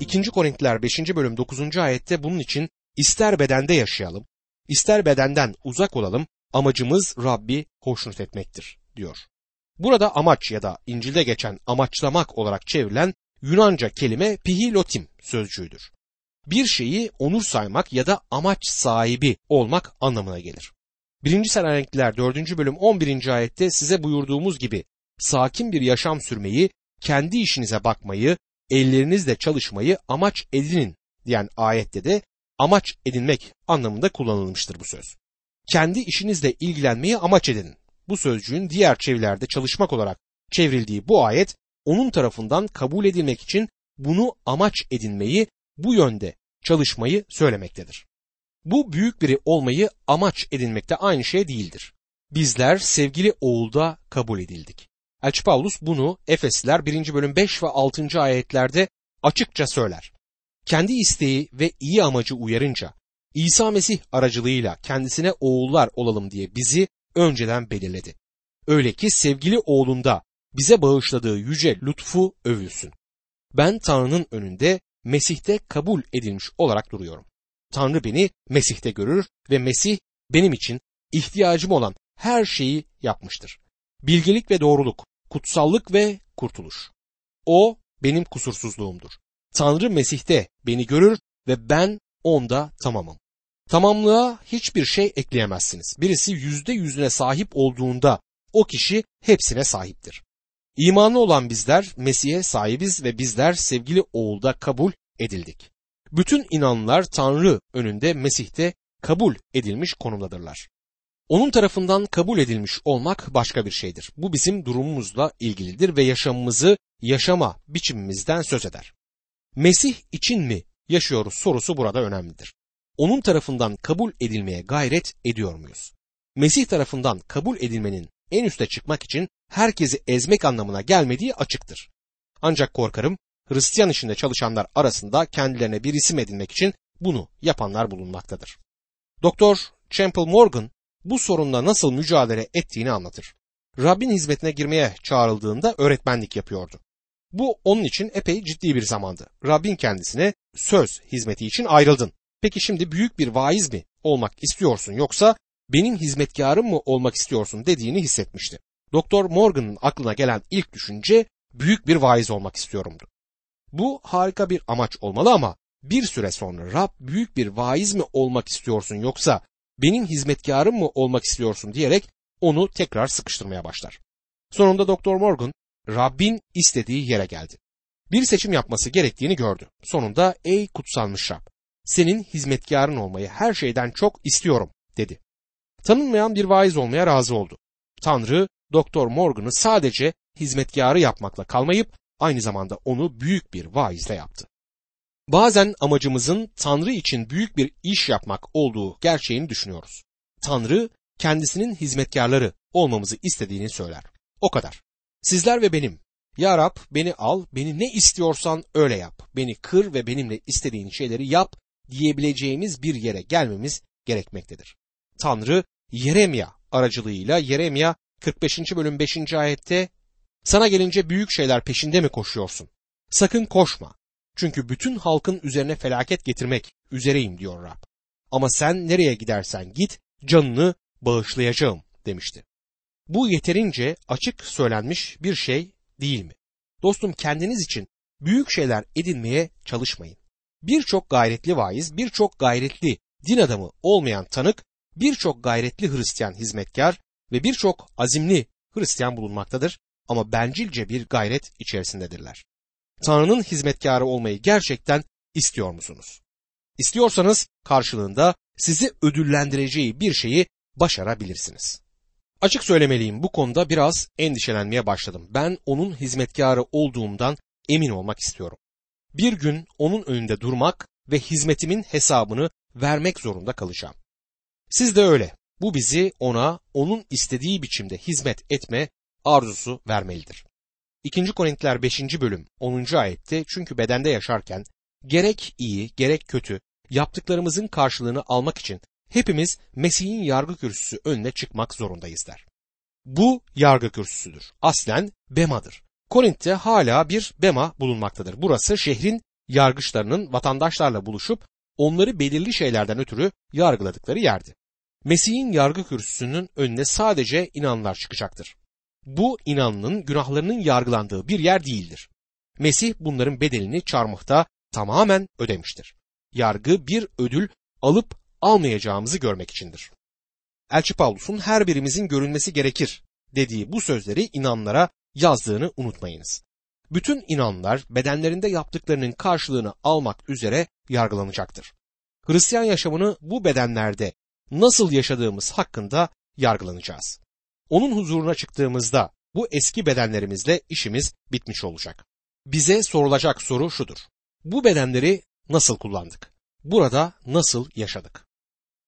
2. Korintiler 5. bölüm 9. ayette bunun için ister bedende yaşayalım, ister bedenden uzak olalım, amacımız Rabbi hoşnut etmektir diyor. Burada amaç ya da İncil'de geçen amaçlamak olarak çevrilen Yunanca kelime pihilotim sözcüğüdür. Bir şeyi onur saymak ya da amaç sahibi olmak anlamına gelir. 1. Selanikliler 4. bölüm 11. ayette size buyurduğumuz gibi sakin bir yaşam sürmeyi, kendi işinize bakmayı, ellerinizle çalışmayı amaç edinin diyen ayette de amaç edinmek anlamında kullanılmıştır bu söz. Kendi işinizle ilgilenmeyi amaç edinin. Bu sözcüğün diğer çevirilerde çalışmak olarak çevrildiği bu ayet onun tarafından kabul edilmek için bunu amaç edinmeyi, bu yönde çalışmayı söylemektedir. Bu büyük biri olmayı amaç edinmekte aynı şey değildir. Bizler sevgili oğulda kabul edildik. Elçi Paulus bunu Efesliler 1. bölüm 5 ve 6. ayetlerde açıkça söyler. Kendi isteği ve iyi amacı uyarınca İsa Mesih aracılığıyla kendisine oğullar olalım diye bizi önceden belirledi. Öyle ki sevgili oğlunda bize bağışladığı yüce lütfu övülsün. Ben Tanrı'nın önünde Mesih'te kabul edilmiş olarak duruyorum. Tanrı beni Mesih'te görür ve Mesih benim için ihtiyacım olan her şeyi yapmıştır. Bilgelik ve doğruluk, kutsallık ve kurtuluş. O benim kusursuzluğumdur. Tanrı Mesih'te beni görür ve ben onda tamamım. Tamamlığa hiçbir şey ekleyemezsiniz. Birisi yüzde yüzüne sahip olduğunda o kişi hepsine sahiptir. İmanlı olan bizler Mesih'e sahibiz ve bizler sevgili oğulda kabul edildik. Bütün inanlılar Tanrı önünde Mesih'te kabul edilmiş konumdadırlar. Onun tarafından kabul edilmiş olmak başka bir şeydir. Bu bizim durumumuzla ilgilidir ve yaşamımızı yaşama biçimimizden söz eder. Mesih için mi yaşıyoruz sorusu burada önemlidir. Onun tarafından kabul edilmeye gayret ediyor muyuz? Mesih tarafından kabul edilmenin en üste çıkmak için herkesi ezmek anlamına gelmediği açıktır. Ancak korkarım Hristiyan işinde çalışanlar arasında kendilerine bir isim edinmek için bunu yapanlar bulunmaktadır. Doktor Champel Morgan bu sorunla nasıl mücadele ettiğini anlatır. Rabbin hizmetine girmeye çağrıldığında öğretmenlik yapıyordu. Bu onun için epey ciddi bir zamandı. Rabbin kendisine söz hizmeti için ayrıldın. Peki şimdi büyük bir vaiz mi olmak istiyorsun yoksa benim hizmetkarım mı olmak istiyorsun dediğini hissetmişti. Doktor Morgan'ın aklına gelen ilk düşünce büyük bir vaiz olmak istiyorumdu. Bu harika bir amaç olmalı ama bir süre sonra Rab büyük bir vaiz mi olmak istiyorsun yoksa benim hizmetkarım mı olmak istiyorsun diyerek onu tekrar sıkıştırmaya başlar. Sonunda Doktor Morgan Rabbin istediği yere geldi. Bir seçim yapması gerektiğini gördü. Sonunda ey kutsanmış Rab senin hizmetkarın olmayı her şeyden çok istiyorum dedi. Tanınmayan bir vaiz olmaya razı oldu. Tanrı Doktor Morgan'ı sadece hizmetkarı yapmakla kalmayıp aynı zamanda onu büyük bir vaizle yaptı. Bazen amacımızın Tanrı için büyük bir iş yapmak olduğu gerçeğini düşünüyoruz. Tanrı kendisinin hizmetkarları olmamızı istediğini söyler. O kadar. Sizler ve benim. Ya Rab beni al, beni ne istiyorsan öyle yap. Beni kır ve benimle istediğin şeyleri yap diyebileceğimiz bir yere gelmemiz gerekmektedir. Tanrı Yeremya aracılığıyla Yeremya 45. bölüm 5. ayette sana gelince büyük şeyler peşinde mi koşuyorsun? Sakın koşma. Çünkü bütün halkın üzerine felaket getirmek üzereyim diyor Rab. Ama sen nereye gidersen git canını bağışlayacağım demişti. Bu yeterince açık söylenmiş bir şey değil mi? Dostum kendiniz için büyük şeyler edinmeye çalışmayın. Birçok gayretli vaiz, birçok gayretli din adamı olmayan tanık, birçok gayretli Hristiyan hizmetkar ve birçok azimli Hristiyan bulunmaktadır ama bencilce bir gayret içerisindedirler. Tanrı'nın hizmetkarı olmayı gerçekten istiyor musunuz? İstiyorsanız karşılığında sizi ödüllendireceği bir şeyi başarabilirsiniz. Açık söylemeliyim bu konuda biraz endişelenmeye başladım. Ben onun hizmetkarı olduğumdan emin olmak istiyorum. Bir gün onun önünde durmak ve hizmetimin hesabını vermek zorunda kalacağım. Siz de öyle. Bu bizi ona onun istediği biçimde hizmet etme arzusu vermelidir. 2. Korintiler 5. bölüm 10. ayette çünkü bedende yaşarken gerek iyi gerek kötü yaptıklarımızın karşılığını almak için hepimiz Mesih'in yargı kürsüsü önüne çıkmak zorundayız der. Bu yargı kürsüsüdür. Aslen Bema'dır. Korint'te hala bir Bema bulunmaktadır. Burası şehrin yargıçlarının vatandaşlarla buluşup onları belirli şeylerden ötürü yargıladıkları yerdi. Mesih'in yargı kürsüsünün önüne sadece inanlar çıkacaktır. Bu inanlının günahlarının yargılandığı bir yer değildir. Mesih bunların bedelini çarmıhta tamamen ödemiştir. Yargı bir ödül alıp almayacağımızı görmek içindir. Elçi Pavlus'un her birimizin görünmesi gerekir dediği bu sözleri inanlara yazdığını unutmayınız. Bütün inanlar bedenlerinde yaptıklarının karşılığını almak üzere yargılanacaktır. Hristiyan yaşamını bu bedenlerde nasıl yaşadığımız hakkında yargılanacağız. Onun huzuruna çıktığımızda bu eski bedenlerimizle işimiz bitmiş olacak. Bize sorulacak soru şudur. Bu bedenleri nasıl kullandık? Burada nasıl yaşadık?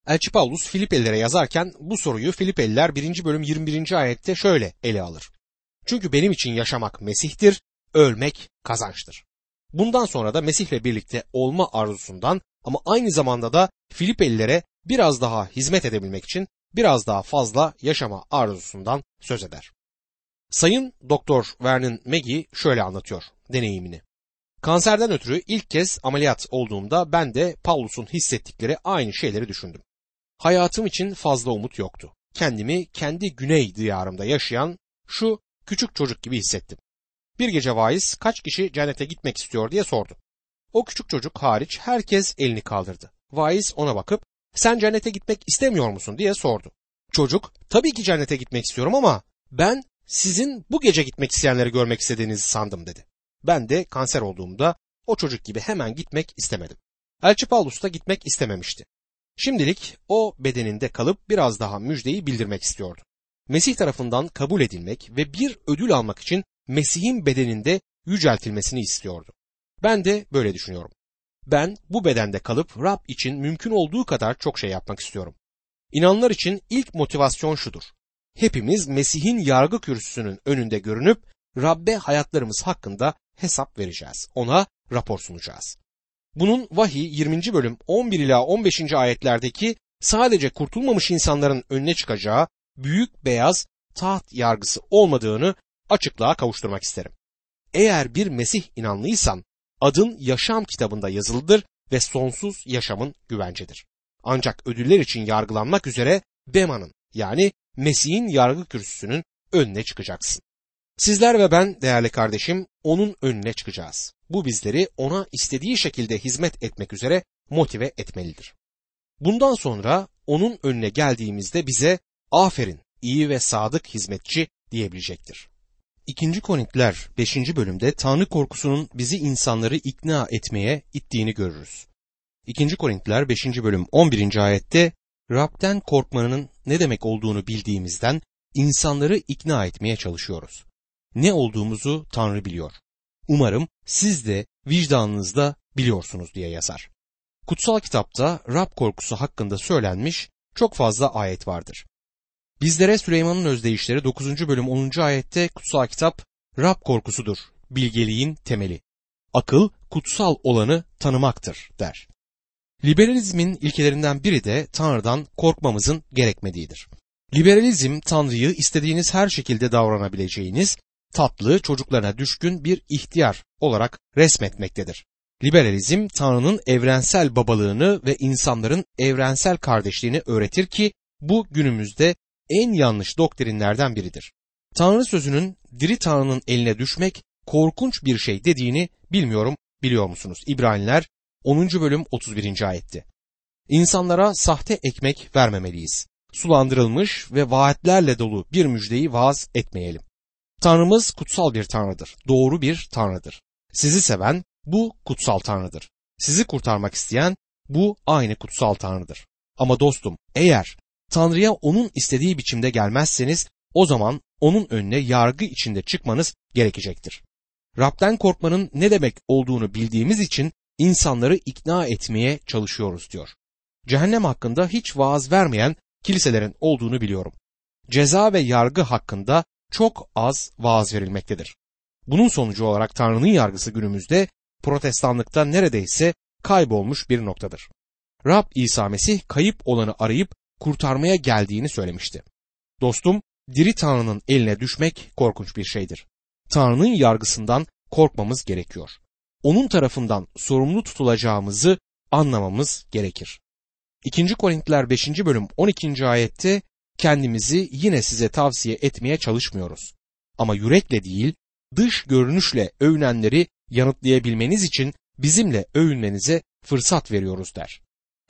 Elçi Paulus Filipelilere yazarken bu soruyu Filipeliler 1. bölüm 21. ayette şöyle ele alır. Çünkü benim için yaşamak Mesih'tir, ölmek kazançtır. Bundan sonra da Mesih'le birlikte olma arzusundan ama aynı zamanda da Filipelilere biraz daha hizmet edebilmek için biraz daha fazla yaşama arzusundan söz eder. Sayın Doktor Vernon Maggie şöyle anlatıyor deneyimini. Kanserden ötürü ilk kez ameliyat olduğumda ben de Paulus'un hissettikleri aynı şeyleri düşündüm. Hayatım için fazla umut yoktu. Kendimi kendi güney diyarımda yaşayan şu küçük çocuk gibi hissettim. Bir gece vaiz kaç kişi cennete gitmek istiyor diye sordu. O küçük çocuk hariç herkes elini kaldırdı. Vaiz ona bakıp sen cennete gitmek istemiyor musun diye sordu. Çocuk tabii ki cennete gitmek istiyorum ama ben sizin bu gece gitmek isteyenleri görmek istediğinizi sandım dedi. Ben de kanser olduğumda o çocuk gibi hemen gitmek istemedim. Elçi Paulus da gitmek istememişti. Şimdilik o bedeninde kalıp biraz daha müjdeyi bildirmek istiyordu. Mesih tarafından kabul edilmek ve bir ödül almak için Mesih'in bedeninde yüceltilmesini istiyordu. Ben de böyle düşünüyorum. Ben bu bedende kalıp Rab için mümkün olduğu kadar çok şey yapmak istiyorum. İnanlar için ilk motivasyon şudur. Hepimiz Mesih'in yargı kürsüsünün önünde görünüp Rabbe hayatlarımız hakkında hesap vereceğiz. Ona rapor sunacağız. Bunun vahiy 20. bölüm 11 ila 15. ayetlerdeki sadece kurtulmamış insanların önüne çıkacağı büyük beyaz taht yargısı olmadığını açıklığa kavuşturmak isterim. Eğer bir Mesih inanlıysan adın yaşam kitabında yazılıdır ve sonsuz yaşamın güvencedir. Ancak ödüller için yargılanmak üzere Bema'nın yani Mesih'in yargı kürsüsünün önüne çıkacaksın. Sizler ve ben değerli kardeşim onun önüne çıkacağız. Bu bizleri ona istediği şekilde hizmet etmek üzere motive etmelidir. Bundan sonra onun önüne geldiğimizde bize aferin iyi ve sadık hizmetçi diyebilecektir. 2. Korintiler 5. bölümde Tanrı korkusunun bizi insanları ikna etmeye ittiğini görürüz. 2. Korintiler 5. bölüm 11. ayette Rab'den korkmanın ne demek olduğunu bildiğimizden insanları ikna etmeye çalışıyoruz. Ne olduğumuzu Tanrı biliyor. Umarım siz de vicdanınızda biliyorsunuz diye yazar. Kutsal kitapta Rab korkusu hakkında söylenmiş çok fazla ayet vardır. Bizlere Süleyman'ın özdeyişleri 9. bölüm 10. ayette kutsal kitap Rab korkusudur, bilgeliğin temeli. Akıl kutsal olanı tanımaktır der. Liberalizmin ilkelerinden biri de Tanrı'dan korkmamızın gerekmediğidir. Liberalizm Tanrı'yı istediğiniz her şekilde davranabileceğiniz tatlı, çocuklarına düşkün bir ihtiyar olarak resmetmektedir. Liberalizm Tanrı'nın evrensel babalığını ve insanların evrensel kardeşliğini öğretir ki bu günümüzde en yanlış doktrinlerden biridir. Tanrı sözünün diri Tanrı'nın eline düşmek korkunç bir şey dediğini bilmiyorum biliyor musunuz? İbraniler 10. bölüm 31. ayetti. İnsanlara sahte ekmek vermemeliyiz. Sulandırılmış ve vaatlerle dolu bir müjdeyi vaaz etmeyelim. Tanrımız kutsal bir tanrıdır, doğru bir tanrıdır. Sizi seven bu kutsal tanrıdır. Sizi kurtarmak isteyen bu aynı kutsal tanrıdır. Ama dostum eğer Tanrı'ya onun istediği biçimde gelmezseniz o zaman onun önüne yargı içinde çıkmanız gerekecektir. Rab'den korkmanın ne demek olduğunu bildiğimiz için insanları ikna etmeye çalışıyoruz diyor. Cehennem hakkında hiç vaaz vermeyen kiliselerin olduğunu biliyorum. Ceza ve yargı hakkında çok az vaaz verilmektedir. Bunun sonucu olarak Tanrı'nın yargısı günümüzde protestanlıkta neredeyse kaybolmuş bir noktadır. Rab İsa Mesih kayıp olanı arayıp kurtarmaya geldiğini söylemişti. Dostum, diri Tanrı'nın eline düşmek korkunç bir şeydir. Tanrı'nın yargısından korkmamız gerekiyor. onun tarafından sorumlu tutulacağımızı anlamamız gerekir. 2. Korintiler 5. bölüm 12. ayette kendimizi yine size tavsiye etmeye çalışmıyoruz. Ama yürekle değil, dış görünüşle övünenleri yanıtlayabilmeniz için bizimle övünmenize fırsat veriyoruz der.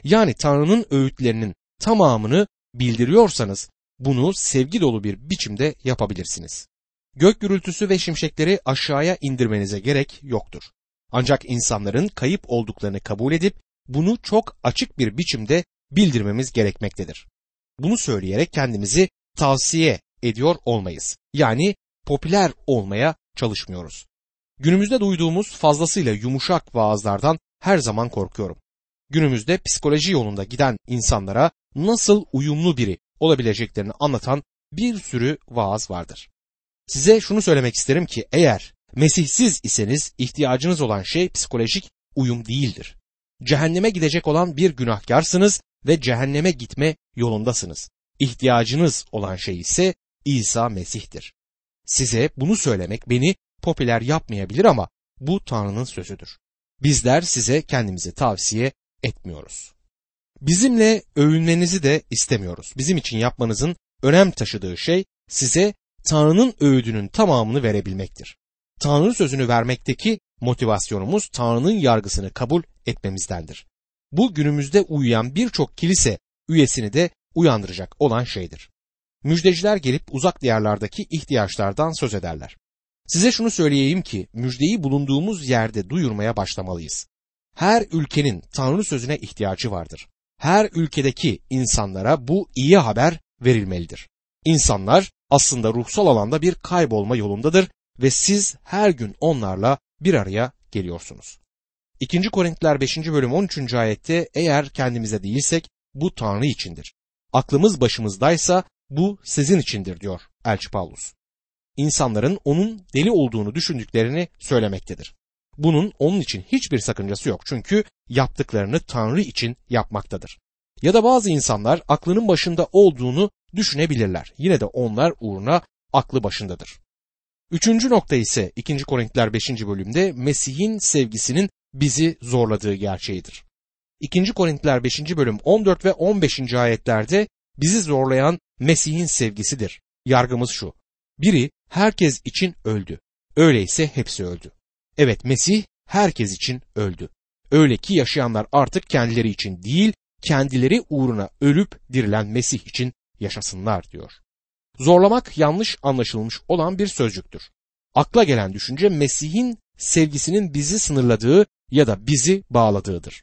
Yani Tanrı'nın öğütlerinin tamamını bildiriyorsanız bunu sevgi dolu bir biçimde yapabilirsiniz. Gök gürültüsü ve şimşekleri aşağıya indirmenize gerek yoktur. Ancak insanların kayıp olduklarını kabul edip bunu çok açık bir biçimde bildirmemiz gerekmektedir. Bunu söyleyerek kendimizi tavsiye ediyor olmayız. Yani popüler olmaya çalışmıyoruz. Günümüzde duyduğumuz fazlasıyla yumuşak vaazlardan her zaman korkuyorum. Günümüzde psikoloji yolunda giden insanlara nasıl uyumlu biri olabileceklerini anlatan bir sürü vaaz vardır. Size şunu söylemek isterim ki eğer Mesihsiz iseniz ihtiyacınız olan şey psikolojik uyum değildir. Cehenneme gidecek olan bir günahkarsınız ve cehenneme gitme yolundasınız. İhtiyacınız olan şey ise İsa Mesih'tir. Size bunu söylemek beni popüler yapmayabilir ama bu Tanrı'nın sözüdür. Bizler size kendimizi tavsiye etmiyoruz. Bizimle övünmenizi de istemiyoruz. Bizim için yapmanızın önem taşıdığı şey size Tanrı'nın öğüdünün tamamını verebilmektir. Tanrı sözünü vermekteki motivasyonumuz Tanrı'nın yargısını kabul etmemizdendir. Bu günümüzde uyuyan birçok kilise üyesini de uyandıracak olan şeydir. Müjdeciler gelip uzak diyarlardaki ihtiyaçlardan söz ederler. Size şunu söyleyeyim ki müjdeyi bulunduğumuz yerde duyurmaya başlamalıyız. Her ülkenin Tanrı sözüne ihtiyacı vardır. Her ülkedeki insanlara bu iyi haber verilmelidir. İnsanlar aslında ruhsal alanda bir kaybolma yolundadır ve siz her gün onlarla bir araya geliyorsunuz. 2. Korintiler 5. bölüm 13. ayette eğer kendimize değilsek bu Tanrı içindir. Aklımız başımızdaysa bu sizin içindir diyor Elçi Paulus. İnsanların onun deli olduğunu düşündüklerini söylemektedir. Bunun onun için hiçbir sakıncası yok çünkü yaptıklarını Tanrı için yapmaktadır. Ya da bazı insanlar aklının başında olduğunu düşünebilirler. Yine de onlar uğruna aklı başındadır. Üçüncü nokta ise 2. Korintiler 5. bölümde Mesih'in sevgisinin bizi zorladığı gerçeğidir. 2. Korintiler 5. bölüm 14 ve 15. ayetlerde bizi zorlayan Mesih'in sevgisidir. Yargımız şu. Biri herkes için öldü. Öyleyse hepsi öldü. Evet Mesih herkes için öldü. Öyle ki yaşayanlar artık kendileri için değil, kendileri uğruna ölüp dirilen Mesih için yaşasınlar diyor. Zorlamak yanlış anlaşılmış olan bir sözcüktür. Akla gelen düşünce Mesih'in sevgisinin bizi sınırladığı ya da bizi bağladığıdır.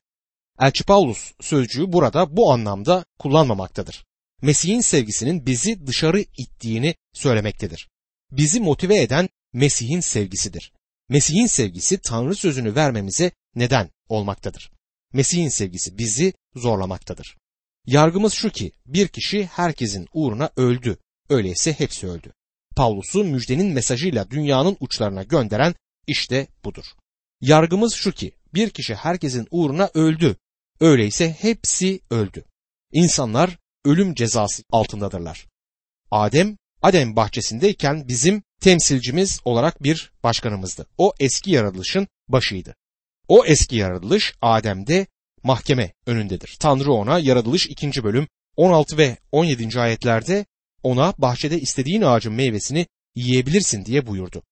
Elçi Paulus sözcüğü burada bu anlamda kullanmamaktadır. Mesih'in sevgisinin bizi dışarı ittiğini söylemektedir. Bizi motive eden Mesih'in sevgisidir. Mesih'in sevgisi Tanrı sözünü vermemize neden olmaktadır. Mesih'in sevgisi bizi zorlamaktadır. Yargımız şu ki bir kişi herkesin uğruna öldü. Öyleyse hepsi öldü. Pavlus'u müjdenin mesajıyla dünyanın uçlarına gönderen işte budur. Yargımız şu ki bir kişi herkesin uğruna öldü. Öyleyse hepsi öldü. İnsanlar ölüm cezası altındadırlar. Adem, Adem bahçesindeyken bizim temsilcimiz olarak bir başkanımızdı. O eski yaratılışın başıydı. O eski yaratılış Adem'de mahkeme önündedir. Tanrı ona yaratılış 2. bölüm 16 ve 17. ayetlerde ona bahçede istediğin ağacın meyvesini yiyebilirsin diye buyurdu.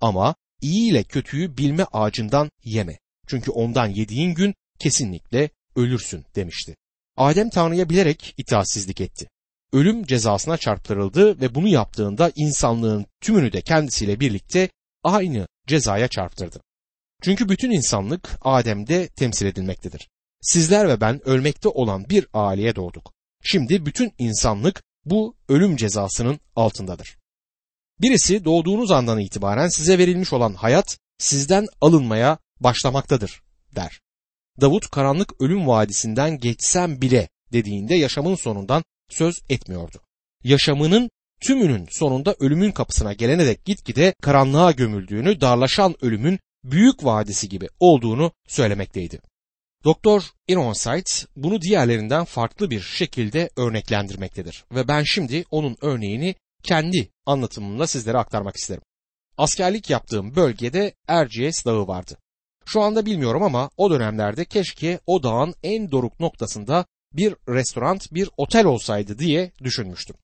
Ama iyi ile kötüyü bilme ağacından yeme. Çünkü ondan yediğin gün kesinlikle ölürsün demişti. Adem Tanrı'ya bilerek itaatsizlik etti. Ölüm cezasına çarptırıldı ve bunu yaptığında insanlığın tümünü de kendisiyle birlikte aynı cezaya çarptırdı. Çünkü bütün insanlık Adem'de temsil edilmektedir. Sizler ve ben ölmekte olan bir aileye doğduk. Şimdi bütün insanlık bu ölüm cezasının altındadır. Birisi doğduğunuz andan itibaren size verilmiş olan hayat sizden alınmaya başlamaktadır der. Davut karanlık ölüm vadisinden geçsem bile dediğinde yaşamın sonundan söz etmiyordu. Yaşamının tümünün sonunda ölümün kapısına gelene dek gitgide karanlığa gömüldüğünü, darlaşan ölümün büyük vadisi gibi olduğunu söylemekteydi. Doktor Ironside bunu diğerlerinden farklı bir şekilde örneklendirmektedir ve ben şimdi onun örneğini kendi anlatımımla sizlere aktarmak isterim. Askerlik yaptığım bölgede Erciyes Dağı vardı. Şu anda bilmiyorum ama o dönemlerde keşke o dağın en doruk noktasında bir restoran, bir otel olsaydı diye düşünmüştüm.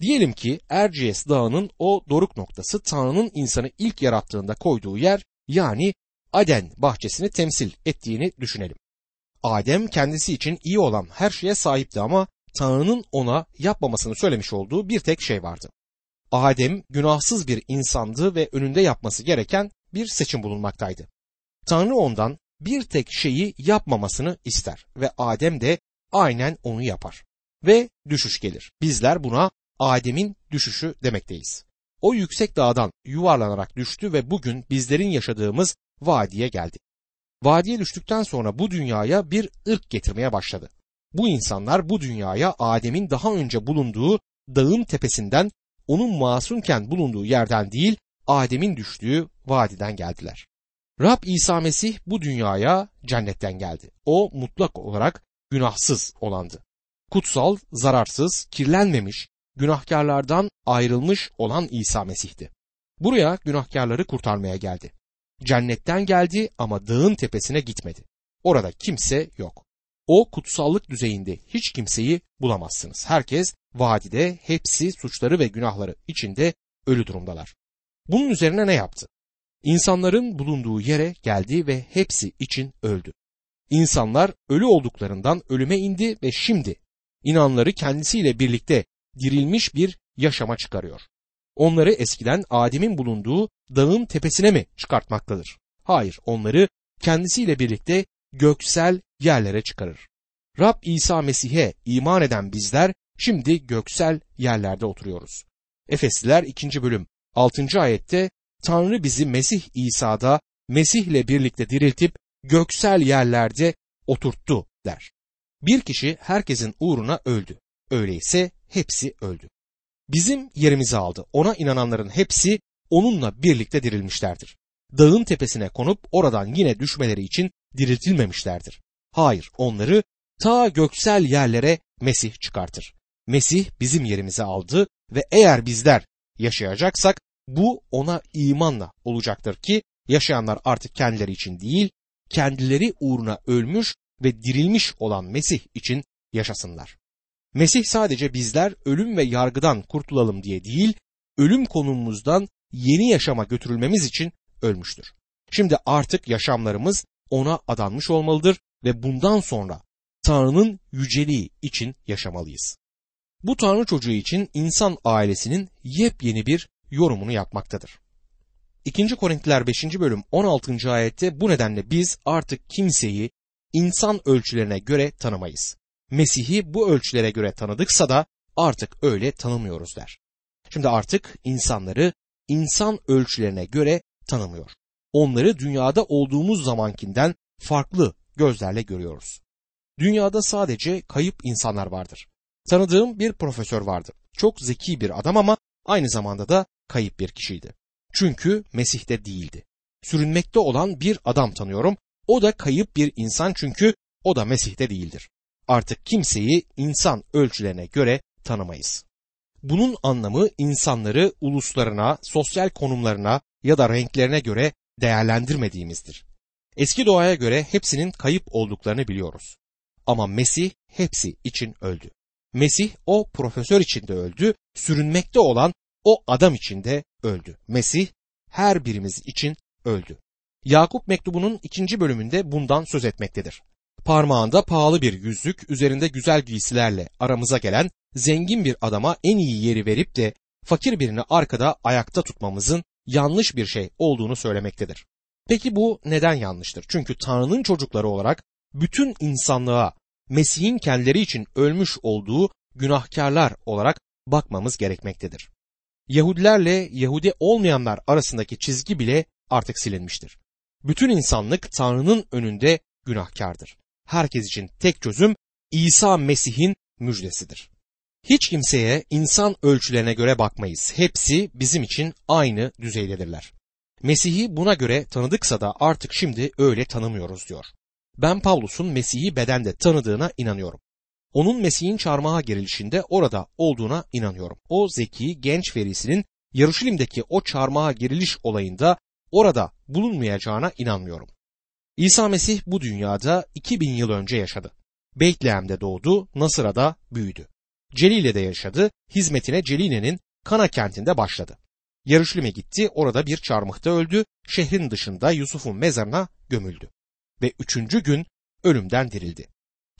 Diyelim ki Erciyes Dağı'nın o doruk noktası Tanrı'nın insanı ilk yarattığında koyduğu yer yani Aden bahçesini temsil ettiğini düşünelim. Adem kendisi için iyi olan her şeye sahipti ama Tanrı'nın ona yapmamasını söylemiş olduğu bir tek şey vardı. Adem günahsız bir insandı ve önünde yapması gereken bir seçim bulunmaktaydı. Tanrı ondan bir tek şeyi yapmamasını ister ve Adem de aynen onu yapar. Ve düşüş gelir. Bizler buna Adem'in düşüşü demekteyiz. O yüksek dağdan yuvarlanarak düştü ve bugün bizlerin yaşadığımız vadiye geldi. Vadiye düştükten sonra bu dünyaya bir ırk getirmeye başladı. Bu insanlar bu dünyaya Adem'in daha önce bulunduğu dağın tepesinden onun masumken bulunduğu yerden değil Adem'in düştüğü vadiden geldiler. Rab İsa Mesih bu dünyaya cennetten geldi. O mutlak olarak günahsız olandı. Kutsal, zararsız, kirlenmemiş, günahkarlardan ayrılmış olan İsa Mesih'ti. Buraya günahkarları kurtarmaya geldi. Cennetten geldi ama dağın tepesine gitmedi. Orada kimse yok. O kutsallık düzeyinde hiç kimseyi bulamazsınız. Herkes vadide hepsi suçları ve günahları içinde ölü durumdalar. Bunun üzerine ne yaptı? İnsanların bulunduğu yere geldi ve hepsi için öldü. İnsanlar ölü olduklarından ölüme indi ve şimdi inanları kendisiyle birlikte dirilmiş bir yaşama çıkarıyor. Onları eskiden Adem'in bulunduğu dağın tepesine mi çıkartmaktadır? Hayır, onları kendisiyle birlikte göksel yerlere çıkarır. Rab İsa Mesih'e iman eden bizler şimdi göksel yerlerde oturuyoruz. Efesliler 2. bölüm 6. ayette Tanrı bizi Mesih İsa'da Mesih'le birlikte diriltip göksel yerlerde oturttu der. Bir kişi herkesin uğruna öldü. Öyleyse hepsi öldü. Bizim yerimizi aldı. Ona inananların hepsi onunla birlikte dirilmişlerdir. Dağın tepesine konup oradan yine düşmeleri için diriltilmemişlerdir. Hayır, onları ta göksel yerlere Mesih çıkartır. Mesih bizim yerimizi aldı ve eğer bizler yaşayacaksak bu ona imanla olacaktır ki yaşayanlar artık kendileri için değil, kendileri uğruna ölmüş ve dirilmiş olan Mesih için yaşasınlar. Mesih sadece bizler ölüm ve yargıdan kurtulalım diye değil, ölüm konumumuzdan yeni yaşama götürülmemiz için ölmüştür. Şimdi artık yaşamlarımız ona adanmış olmalıdır ve bundan sonra Tanrı'nın yüceliği için yaşamalıyız. Bu Tanrı çocuğu için insan ailesinin yepyeni bir yorumunu yapmaktadır. 2. Korintiler 5. bölüm 16. ayette bu nedenle biz artık kimseyi insan ölçülerine göre tanımayız. Mesih'i bu ölçülere göre tanıdıksa da artık öyle tanımıyoruz der. Şimdi artık insanları insan ölçülerine göre tanımıyor. Onları dünyada olduğumuz zamankinden farklı gözlerle görüyoruz. Dünyada sadece kayıp insanlar vardır. Tanıdığım bir profesör vardı. Çok zeki bir adam ama aynı zamanda da kayıp bir kişiydi. Çünkü Mesih'te değildi. Sürünmekte olan bir adam tanıyorum. O da kayıp bir insan çünkü o da Mesih'te değildir. Artık kimseyi insan ölçülerine göre tanımayız. Bunun anlamı insanları uluslarına, sosyal konumlarına ya da renklerine göre değerlendirmediğimizdir. Eski doğaya göre hepsinin kayıp olduklarını biliyoruz. Ama Mesih hepsi için öldü. Mesih o profesör için de öldü, sürünmekte olan o adam için de öldü. Mesih her birimiz için öldü. Yakup mektubunun ikinci bölümünde bundan söz etmektedir. Parmağında pahalı bir yüzük, üzerinde güzel giysilerle aramıza gelen zengin bir adama en iyi yeri verip de fakir birini arkada ayakta tutmamızın yanlış bir şey olduğunu söylemektedir. Peki bu neden yanlıştır? Çünkü Tanrı'nın çocukları olarak bütün insanlığa Mesih'in kendileri için ölmüş olduğu günahkarlar olarak bakmamız gerekmektedir. Yahudilerle Yahudi olmayanlar arasındaki çizgi bile artık silinmiştir. Bütün insanlık Tanrı'nın önünde günahkardır. Herkes için tek çözüm İsa Mesih'in müjdesidir. Hiç kimseye insan ölçülerine göre bakmayız. Hepsi bizim için aynı düzeydedirler. Mesih'i buna göre tanıdıksa da artık şimdi öyle tanımıyoruz diyor. Ben Pavlus'un Mesih'i bedende tanıdığına inanıyorum. Onun Mesih'in çarmıha gerilişinde orada olduğuna inanıyorum. O zeki genç verisinin Yarışilim'deki o çarmıha geriliş olayında orada bulunmayacağına inanmıyorum. İsa Mesih bu dünyada 2000 yıl önce yaşadı. Beytlehem'de doğdu, Nasıra'da büyüdü. Celile'de yaşadı, hizmetine Celile'nin Kana kentinde başladı. Yarışlim'e gitti, orada bir çarmıhta öldü, şehrin dışında Yusuf'un mezarına gömüldü. Ve üçüncü gün ölümden dirildi.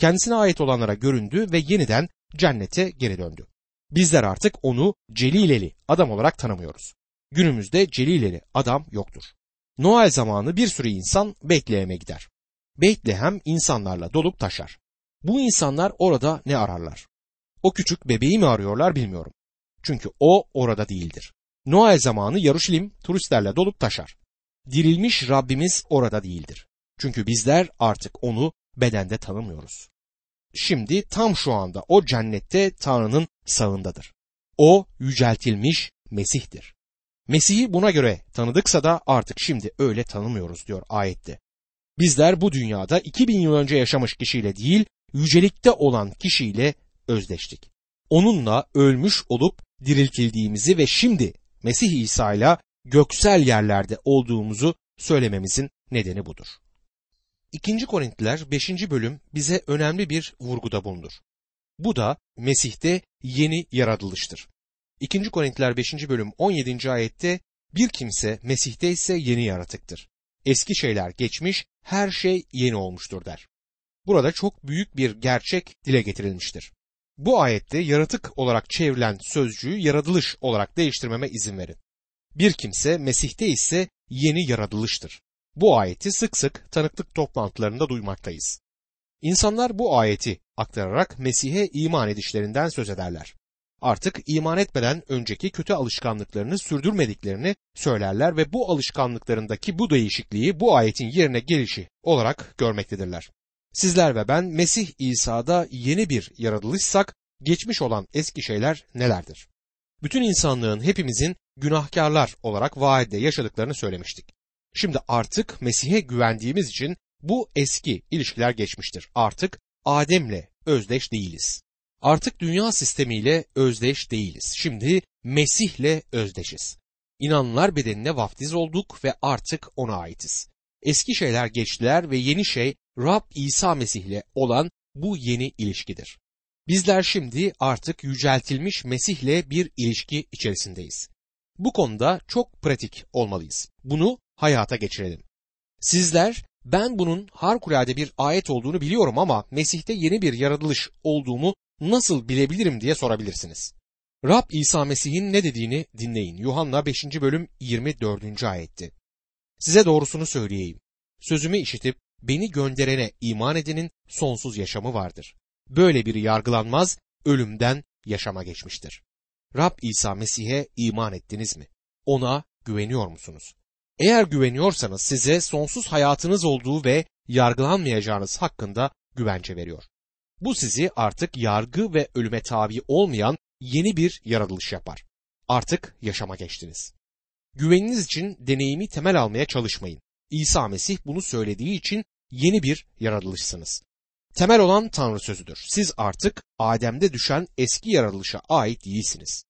Kendisine ait olanlara göründü ve yeniden cennete geri döndü. Bizler artık onu Celileli adam olarak tanımıyoruz. Günümüzde Celileli adam yoktur. Noel zamanı bir sürü insan Betlehem'e gider. Beytlehem insanlarla dolup taşar. Bu insanlar orada ne ararlar? O küçük bebeği mi arıyorlar bilmiyorum. Çünkü o orada değildir. Noel zamanı Yaruşilim turistlerle dolup taşar. Dirilmiş Rabbimiz orada değildir. Çünkü bizler artık onu bedende tanımıyoruz. Şimdi tam şu anda o cennette Tanrı'nın sağındadır. O yüceltilmiş Mesih'tir. Mesih'i buna göre tanıdıksa da artık şimdi öyle tanımıyoruz diyor ayette. Bizler bu dünyada 2000 yıl önce yaşamış kişiyle değil, yücelikte olan kişiyle özdeştik. Onunla ölmüş olup diriltildiğimizi ve şimdi Mesih İsa ile göksel yerlerde olduğumuzu söylememizin nedeni budur. 2. Korintliler 5. bölüm bize önemli bir vurguda bulunur. Bu da Mesih'te yeni yaratılıştır. 2. Korintliler 5. bölüm 17. ayette bir kimse Mesih'te ise yeni yaratıktır. Eski şeyler geçmiş, her şey yeni olmuştur der. Burada çok büyük bir gerçek dile getirilmiştir. Bu ayette yaratık olarak çevrilen sözcüğü yaratılış olarak değiştirmeme izin verin. Bir kimse Mesih'te ise yeni yaratılıştır. Bu ayeti sık sık tanıklık toplantılarında duymaktayız. İnsanlar bu ayeti aktararak Mesih'e iman edişlerinden söz ederler. Artık iman etmeden önceki kötü alışkanlıklarını sürdürmediklerini söylerler ve bu alışkanlıklarındaki bu değişikliği bu ayetin yerine gelişi olarak görmektedirler. Sizler ve ben Mesih İsa'da yeni bir yaratılışsak geçmiş olan eski şeyler nelerdir? Bütün insanlığın hepimizin günahkarlar olarak vaadde yaşadıklarını söylemiştik. Şimdi artık Mesih'e güvendiğimiz için bu eski ilişkiler geçmiştir. Artık Adem'le özdeş değiliz. Artık dünya sistemiyle özdeş değiliz. Şimdi Mesih'le özdeşiz. İnanlar bedenine vaftiz olduk ve artık ona aitiz. Eski şeyler geçtiler ve yeni şey Rab İsa Mesih'le olan bu yeni ilişkidir. Bizler şimdi artık yüceltilmiş Mesih'le bir ilişki içerisindeyiz. Bu konuda çok pratik olmalıyız. Bunu hayata geçirelim. Sizler ben bunun harikulade bir ayet olduğunu biliyorum ama Mesih'te yeni bir yaratılış olduğumu nasıl bilebilirim diye sorabilirsiniz. Rab İsa Mesih'in ne dediğini dinleyin. Yuhanna 5. bölüm 24. ayetti. Size doğrusunu söyleyeyim. Sözümü işitip beni gönderene iman edenin sonsuz yaşamı vardır. Böyle biri yargılanmaz, ölümden yaşama geçmiştir. Rab İsa Mesih'e iman ettiniz mi? Ona güveniyor musunuz? Eğer güveniyorsanız size sonsuz hayatınız olduğu ve yargılanmayacağınız hakkında güvence veriyor. Bu sizi artık yargı ve ölüme tabi olmayan yeni bir yaratılış yapar. Artık yaşama geçtiniz. Güveniniz için deneyimi temel almaya çalışmayın. İsa Mesih bunu söylediği için yeni bir yaratılışsınız. Temel olan Tanrı sözüdür. Siz artık Adem'de düşen eski yaratılışa ait değilsiniz.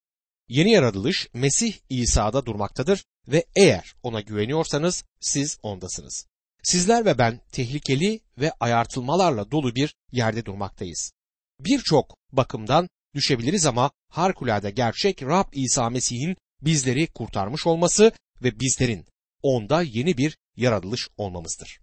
Yeni yaratılış Mesih İsa'da durmaktadır ve eğer ona güveniyorsanız siz ondasınız. Sizler ve ben tehlikeli ve ayartılmalarla dolu bir yerde durmaktayız. Birçok bakımdan düşebiliriz ama harikulade gerçek Rab İsa Mesih'in bizleri kurtarmış olması ve bizlerin onda yeni bir yaratılış olmamızdır.